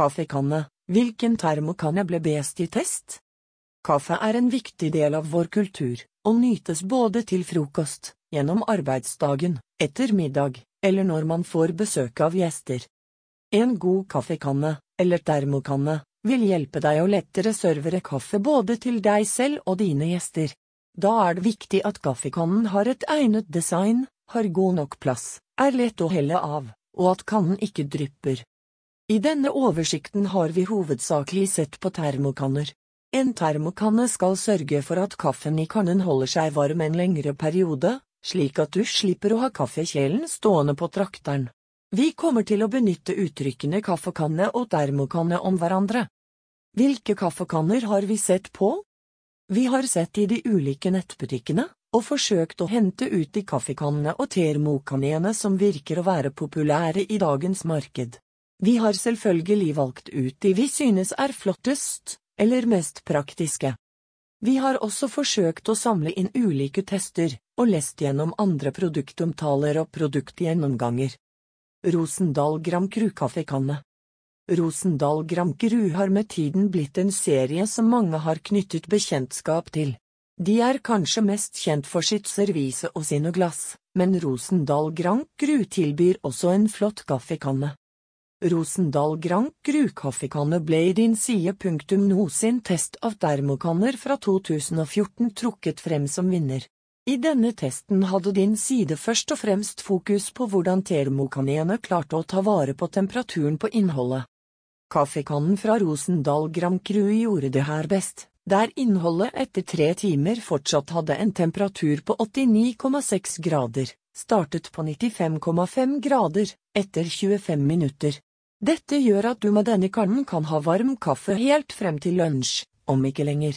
Kaffekanne. Hvilken termokanne ble best i test? Kaffe er en viktig del av vår kultur, og nytes både til frokost, gjennom arbeidsdagen, etter middag, eller når man får besøk av gjester. En god kaffekanne, eller termokanne, vil hjelpe deg å lettere servere kaffe både til deg selv og dine gjester. Da er det viktig at kaffekannen har et egnet design, har god nok plass, er lett å helle av, og at kannen ikke drypper. I denne oversikten har vi hovedsakelig sett på termokanner. En termokanne skal sørge for at kaffen i kannen holder seg varm en lengre periode, slik at du slipper å ha kaffekjelen stående på trakteren. Vi kommer til å benytte uttrykkene kaffekanne og termokanne om hverandre. Hvilke kaffekanner har vi sett på? Vi har sett i de ulike nettbutikkene, og forsøkt å hente ut de kaffekannene og termokannene som virker å være populære i dagens marked. Vi har selvfølgelig valgt ut de vi synes er flottest, eller mest praktiske. Vi har også forsøkt å samle inn ulike tester, og lest gjennom andre produktomtaler og produktgjennomganger. Rosendal Gram Kru-kaffekanne Rosendal Gram Kru har med tiden blitt en serie som mange har knyttet bekjentskap til. De er kanskje mest kjent for sitt servise og sine glass, men Rosendal Grand Cru tilbyr også en flott kaffekanne. Rosendal Grand Cru kaffekanne ble i din side punktum no sin test av termokanner fra 2014 trukket frem som vinner. I denne testen hadde din side først og fremst fokus på hvordan termokannene klarte å ta vare på temperaturen på innholdet. Kaffekannen fra Rosendal Grand Cru gjorde det her best, der innholdet etter tre timer fortsatt hadde en temperatur på 89,6 grader, startet på 95,5 grader, etter 25 minutter. Dette gjør at du med denne kannen kan ha varm kaffe helt frem til lunsj, om ikke lenger.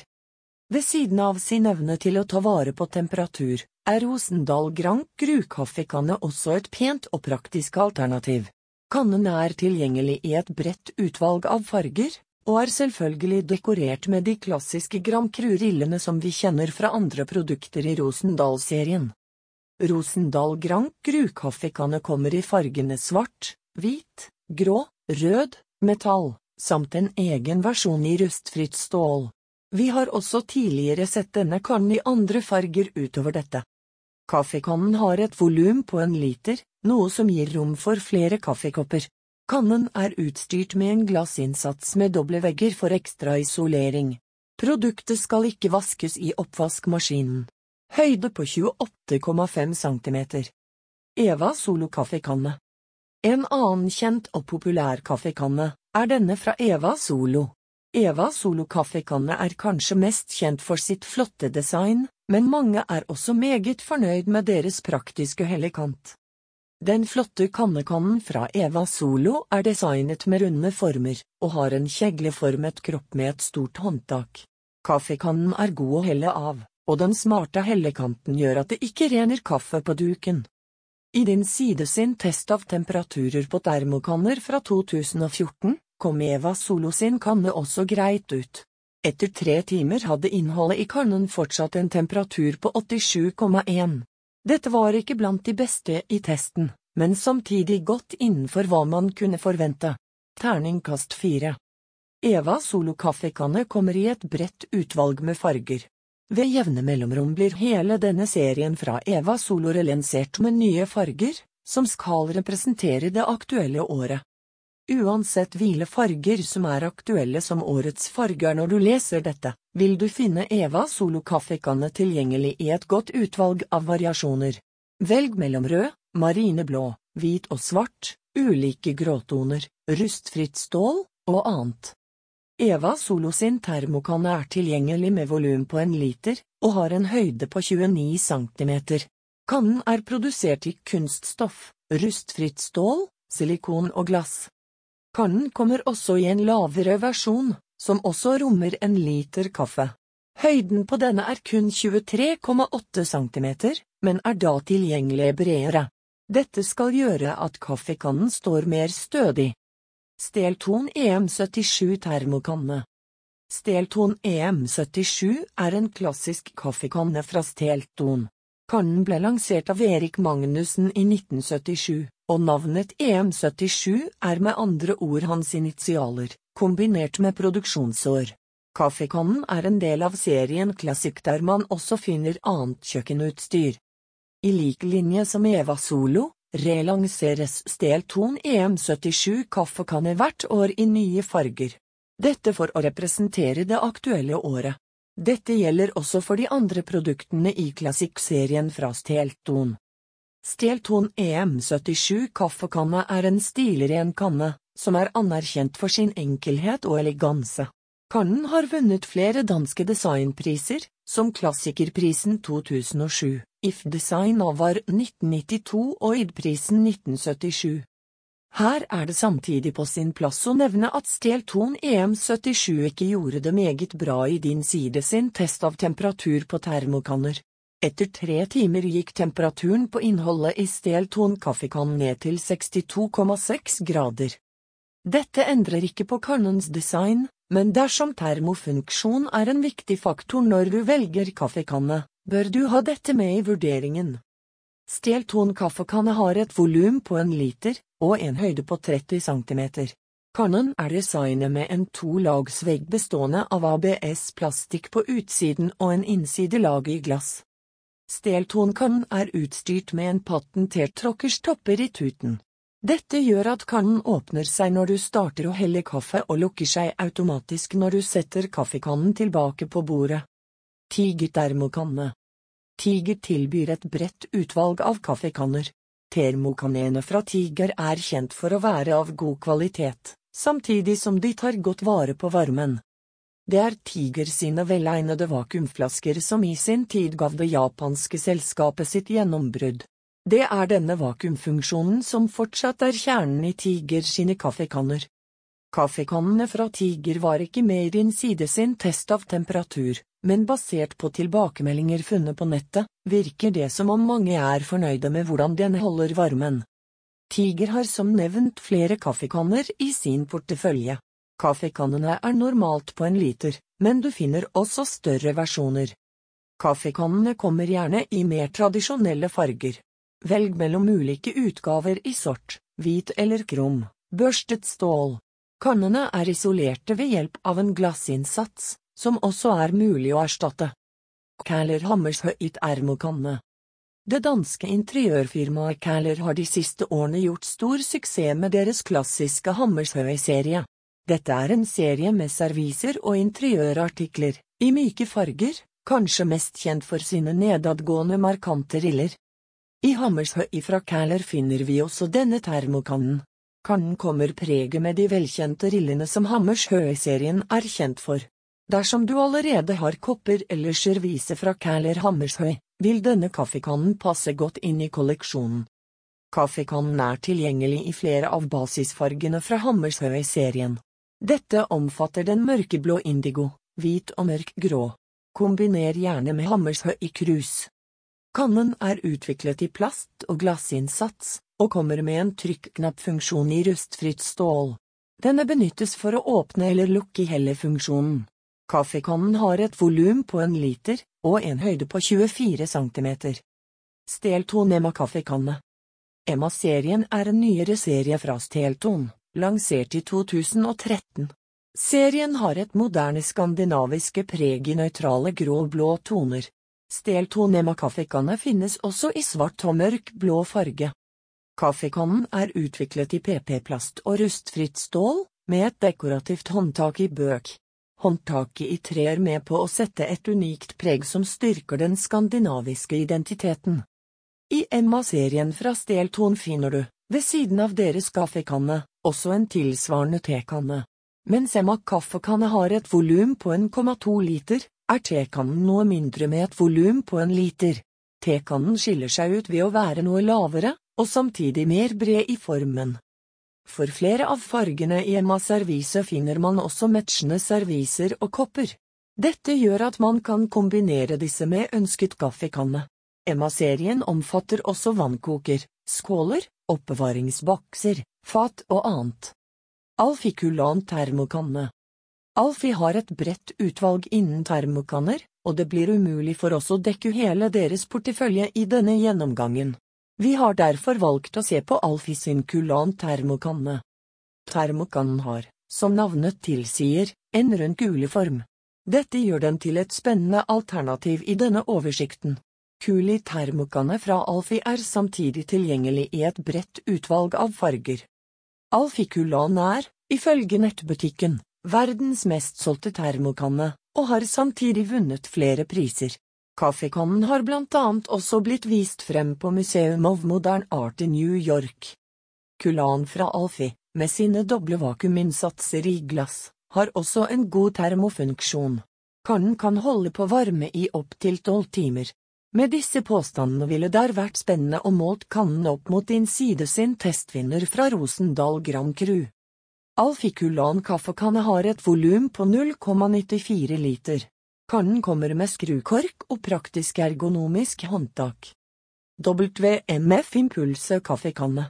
Ved siden av sin evne til å ta vare på temperatur, er Rosendal Grand Cru kaffekanne også et pent og praktisk alternativ. Kannen er tilgjengelig i et bredt utvalg av farger, og er selvfølgelig dekorert med de klassiske Grand Cru-rillene som vi kjenner fra andre produkter i Rosendal-serien. Rosendal Grand Cru kaffekanne kommer i fargene svart, hvit, grå, rød, metall, samt en egen versjon i rustfritt stål. Vi har også tidligere sett denne kannen i andre farger utover dette. Kaffekannen har et volum på en liter, noe som gir rom for flere kaffekopper. Kannen er utstyrt med en glassinnsats med doble vegger for ekstra isolering. Produktet skal ikke vaskes i oppvaskmaskinen. Høyde på 28,5 cm. Eva Solo kaffekanne en annen kjent og populær kaffekanne er denne fra Eva Solo. Eva Solo kaffekanne er kanskje mest kjent for sitt flotte design, men mange er også meget fornøyd med deres praktiske hellekant. Den flotte kannekannen fra Eva Solo er designet med runde former, og har en kjegleformet kropp med et stort håndtak. Kaffekannen er god å helle av, og den smarte hellekanten gjør at det ikke rener kaffe på duken. I din side sin test av temperaturer på termokanner fra 2014 kom Eva Solo sin kanne også greit ut. Etter tre timer hadde innholdet i kannen fortsatt en temperatur på 87,1. Dette var ikke blant de beste i testen, men samtidig godt innenfor hva man kunne forvente. Terningkast fire. Eva Solo kaffekanne kommer i et bredt utvalg med farger. Ved jevne mellomrom blir hele denne serien fra Eva Solo relansert med nye farger, som skal representere det aktuelle året. Uansett hvile farger som er aktuelle som årets farger når du leser dette, vil du finne Eva Solo kaffekanne tilgjengelig i et godt utvalg av variasjoner. Velg mellom rød, marineblå, hvit og svart, ulike gråtoner, rustfritt stål og annet. Eva Solo sin termokanne er tilgjengelig med volum på en liter, og har en høyde på 29 cm. Kannen er produsert i kunststoff, rustfritt stål, silikon og glass. Kannen kommer også i en lavere versjon, som også rommer en liter kaffe. Høyden på denne er kun 23,8 cm, men er da tilgjengelig bredere. Dette skal gjøre at kaffekannen står mer stødig. Stelton EM77 termokanne Stelton EM77 er en klassisk kaffekanne fra Stelton. Kannen ble lansert av Erik Magnussen i 1977, og navnet EM77 er med andre ord hans initialer, kombinert med produksjonsår. Kaffekannen er en del av serien Classic der man også finner annet kjøkkenutstyr. I lik linje som Eva Solo, relanseres Stelton EM77 kaffekanner hvert år i nye farger. Dette for å representere det aktuelle året. Dette gjelder også for de andre produktene i Classic-serien fra Stelton. Stelton EM77 kaffekanne er en stilren kanne, som er anerkjent for sin enkelhet og eleganse. Kannen har vunnet flere danske designpriser, som Klassikerprisen 2007, If Design Avar 1992 og ID-prisen 1977. Her er det samtidig på sin plass å nevne at Stelton EM77 ikke gjorde det meget bra i din side sin test av temperatur på termokanner. Etter tre timer gikk temperaturen på innholdet i Stelton kaffekann ned til 62,6 grader. Dette endrer ikke på kannens design, men dersom termofunksjon er en viktig faktor når du velger kaffekanne, bør du ha dette med i vurderingen. Stelton kaffekanne har et volum på en liter og en høyde på 30 cm. Kannen er designet med en to-lagsvegg bestående av ABS-plastikk på utsiden og en innsidelag i glass. Steltonkannen er utstyrt med en patentert tråkkerstopper i tuten. Dette gjør at kannen åpner seg når du starter å helle kaffe og lukker seg automatisk når du setter kaffekannen tilbake på bordet. Tiger termokanne Tiger tilbyr et bredt utvalg av kaffekanner. Termokannene fra Tiger er kjent for å være av god kvalitet, samtidig som de tar godt vare på varmen. Det er Tiger sine velegnede vakuumflasker som i sin tid gav det japanske selskapet sitt gjennombrudd. Det er denne vakuumfunksjonen som fortsatt er kjernen i Tiger sine kaffekanner. Kaffekannene fra Tiger var ikke med i din side sin test av temperatur, men basert på tilbakemeldinger funnet på nettet, virker det som om mange er fornøyde med hvordan den holder varmen. Tiger har som nevnt flere kaffekanner i sin portefølje. Kaffekannene er normalt på en liter, men du finner også større versjoner. Kaffekannene kommer gjerne i mer tradisjonelle farger. Velg mellom ulike utgaver i sort, hvit eller krum, børstet stål. Kannene er isolerte ved hjelp av en glassinnsats, som også er mulig å erstatte. Kæler Hammershøyt ermokanne. Det danske interiørfirmaet Kæler har de siste årene gjort stor suksess med deres klassiske Hammershøi-serie. Dette er en serie med serviser og interiørartikler, i myke farger, kanskje mest kjent for sine nedadgående markante riller. I Hammershøi fra Kæler finner vi også denne termokannen. Kannen kommer preget med de velkjente rillene som Hammershøi-serien er kjent for. Dersom du allerede har kopper eller servise fra Kæler Hammershøi, vil denne kaffekannen passe godt inn i kolleksjonen. Kaffekannen er tilgjengelig i flere av basisfargene fra Hammershøi-serien. Dette omfatter den mørkeblå indigo, hvit og mørk grå. Kombiner gjerne med hammershøy i krus. Kannen er utviklet i plast og glassinnsats, og kommer med en trykknappfunksjon i rustfritt stål. Denne benyttes for å åpne eller lukke hellefunksjonen. Kaffekannen har et volum på en liter og en høyde på 24 cm. Stelton Emma kaffekanne. Emma-serien er en nyere serie fra Stelton lansert i 2013. Serien har et moderne skandinaviske preg i nøytrale grå-blå toner. Steltonema kaffekanne finnes også i svart og mørk blå farge. Kaffekannen er utviklet i PP-plast og rustfritt stål, med et dekorativt håndtak i bøk. Håndtaket i tre er med på å sette et unikt preg som styrker den skandinaviske identiteten. I Emma-serien fra Stelton finner du, ved siden av deres kaffekanne, også en tilsvarende tekanne. Mens Emma kaffekanne har et volum på 1,2 liter, er tekannen noe mindre med et volum på en liter. Tekannen skiller seg ut ved å være noe lavere, og samtidig mer bred i formen. For flere av fargene i Emma servise finner man også matchende serviser og kopper. Dette gjør at man kan kombinere disse med ønsket kaffekanne. Emma-serien omfatter også vannkoker, skåler, oppbevaringsbokser, fat og annet. Alfikulan termokanne Alfi har et bredt utvalg innen termokanner, og det blir umulig for oss å dekke hele deres portefølje i denne gjennomgangen. Vi har derfor valgt å se på Alfie sin Kulan termokanne. Termokannen har, som navnet tilsier, en rund kuleform. Dette gjør den til et spennende alternativ i denne oversikten. Kuli termokanne fra Alfie er samtidig tilgjengelig i et bredt utvalg av farger. Alfie Kulan er, ifølge nettbutikken, verdens mest solgte termokanne, og har samtidig vunnet flere priser. Kaffekannen har blant annet også blitt vist frem på Museum of Modern Art i New York. Kulan fra Alfie, med sine doble vakuuminnsatser i glass, har også en god termofunksjon. Kannen kan holde på varme i opptil tolv timer. Med disse påstandene ville det vært spennende å målt kannen opp mot innside sin testvinner fra Rosendal Grand Cru. Alfikulan kaffekanne har et volum på 0,94 liter. Kannen kommer med skrukork og praktisk ergonomisk håndtak. WMF Impulse kaffekanne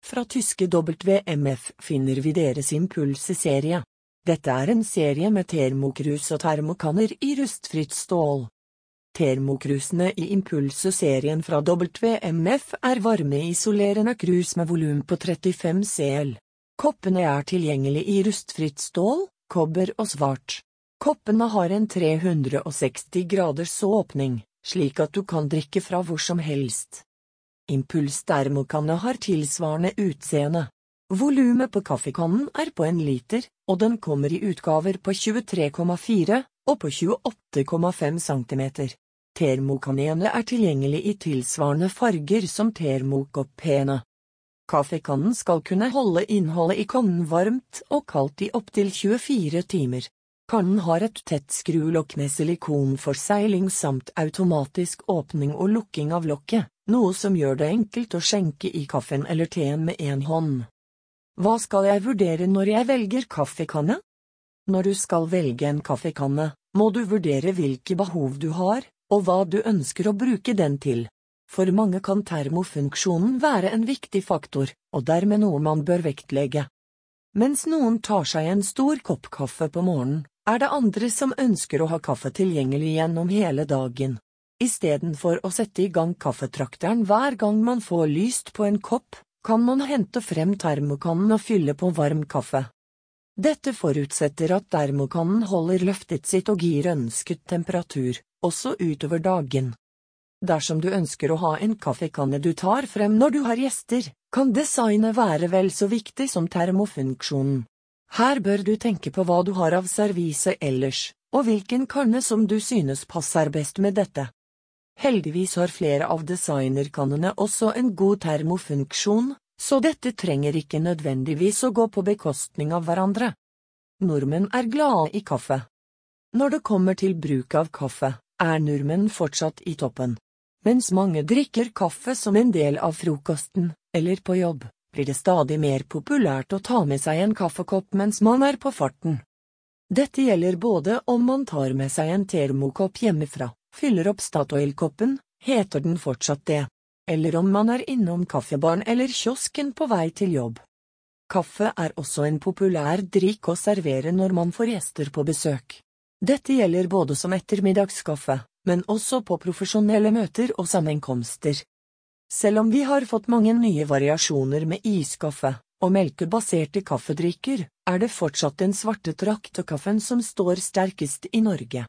Fra tyske WMF finner vi deres Impulse-serie. Dette er en serie med termokrus og termokanner i rustfritt stål. Termokrusene i Impulse-serien fra WMF er varmeisolerende krus med volum på 35 CL. Koppene er tilgjengelig i rustfritt stål, kobber og svart. Koppene har en 360 graders åpning, slik at du kan drikke fra hvor som helst. Impuls termokanne har tilsvarende utseende. Volumet på kaffekannen er på en liter, og den kommer i utgaver på 23,4 og på 28,5 cm. Termokanene er tilgjengelig i tilsvarende farger som termokoppene. Kaffekannen skal kunne holde innholdet i kannen varmt og kaldt i opptil 24 timer. Kannen har et tett skrulokk med silikonforsegling samt automatisk åpning og lukking av lokket, noe som gjør det enkelt å skjenke i kaffen eller teen med én hånd. Hva skal jeg vurdere når jeg velger kaffekanne? Når du skal velge en kaffekanne, må du vurdere hvilke behov du har, og hva du ønsker å bruke den til. For mange kan termofunksjonen være en viktig faktor, og dermed noe man bør vektlegge. Mens noen tar seg en stor kopp kaffe på morgenen, er det andre som ønsker å ha kaffe tilgjengelig gjennom hele dagen. Istedenfor å sette i gang kaffetrakteren hver gang man får lyst på en kopp, kan man hente frem termokannen og fylle på varm kaffe. Dette forutsetter at termokannen holder løftet sitt og gir ønsket temperatur, også utover dagen. Dersom du ønsker å ha en kaffekanne du tar frem når du har gjester, kan designet være vel så viktig som termofunksjonen. Her bør du tenke på hva du har av servise ellers, og hvilken kanne som du synes passer best med dette. Heldigvis har flere av designerkannene også en god termofunksjon, så dette trenger ikke nødvendigvis å gå på bekostning av hverandre. Nordmenn er glade i kaffe. Når det kommer til bruk av kaffe, er nordmenn fortsatt i toppen. Mens mange drikker kaffe som en del av frokosten, eller på jobb, blir det stadig mer populært å ta med seg en kaffekopp mens man er på farten. Dette gjelder både om man tar med seg en termokopp hjemmefra, fyller opp Statoil-koppen, heter den fortsatt det, eller om man er innom kaffebaren eller kiosken på vei til jobb. Kaffe er også en populær drikk å servere når man får gjester på besøk. Dette gjelder både som ettermiddagskaffe, men også på profesjonelle møter og sammenkomster. Selv om vi har fått mange nye variasjoner med iskaffe og melkebaserte kaffedrikker, er det fortsatt den svarte trakterkaffen som står sterkest i Norge.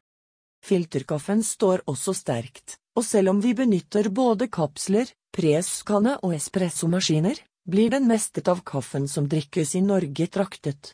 Filterkaffen står også sterkt, og selv om vi benytter både kapsler, preskanne og espressomaskiner, blir den meste av kaffen som drikkes i Norge traktet.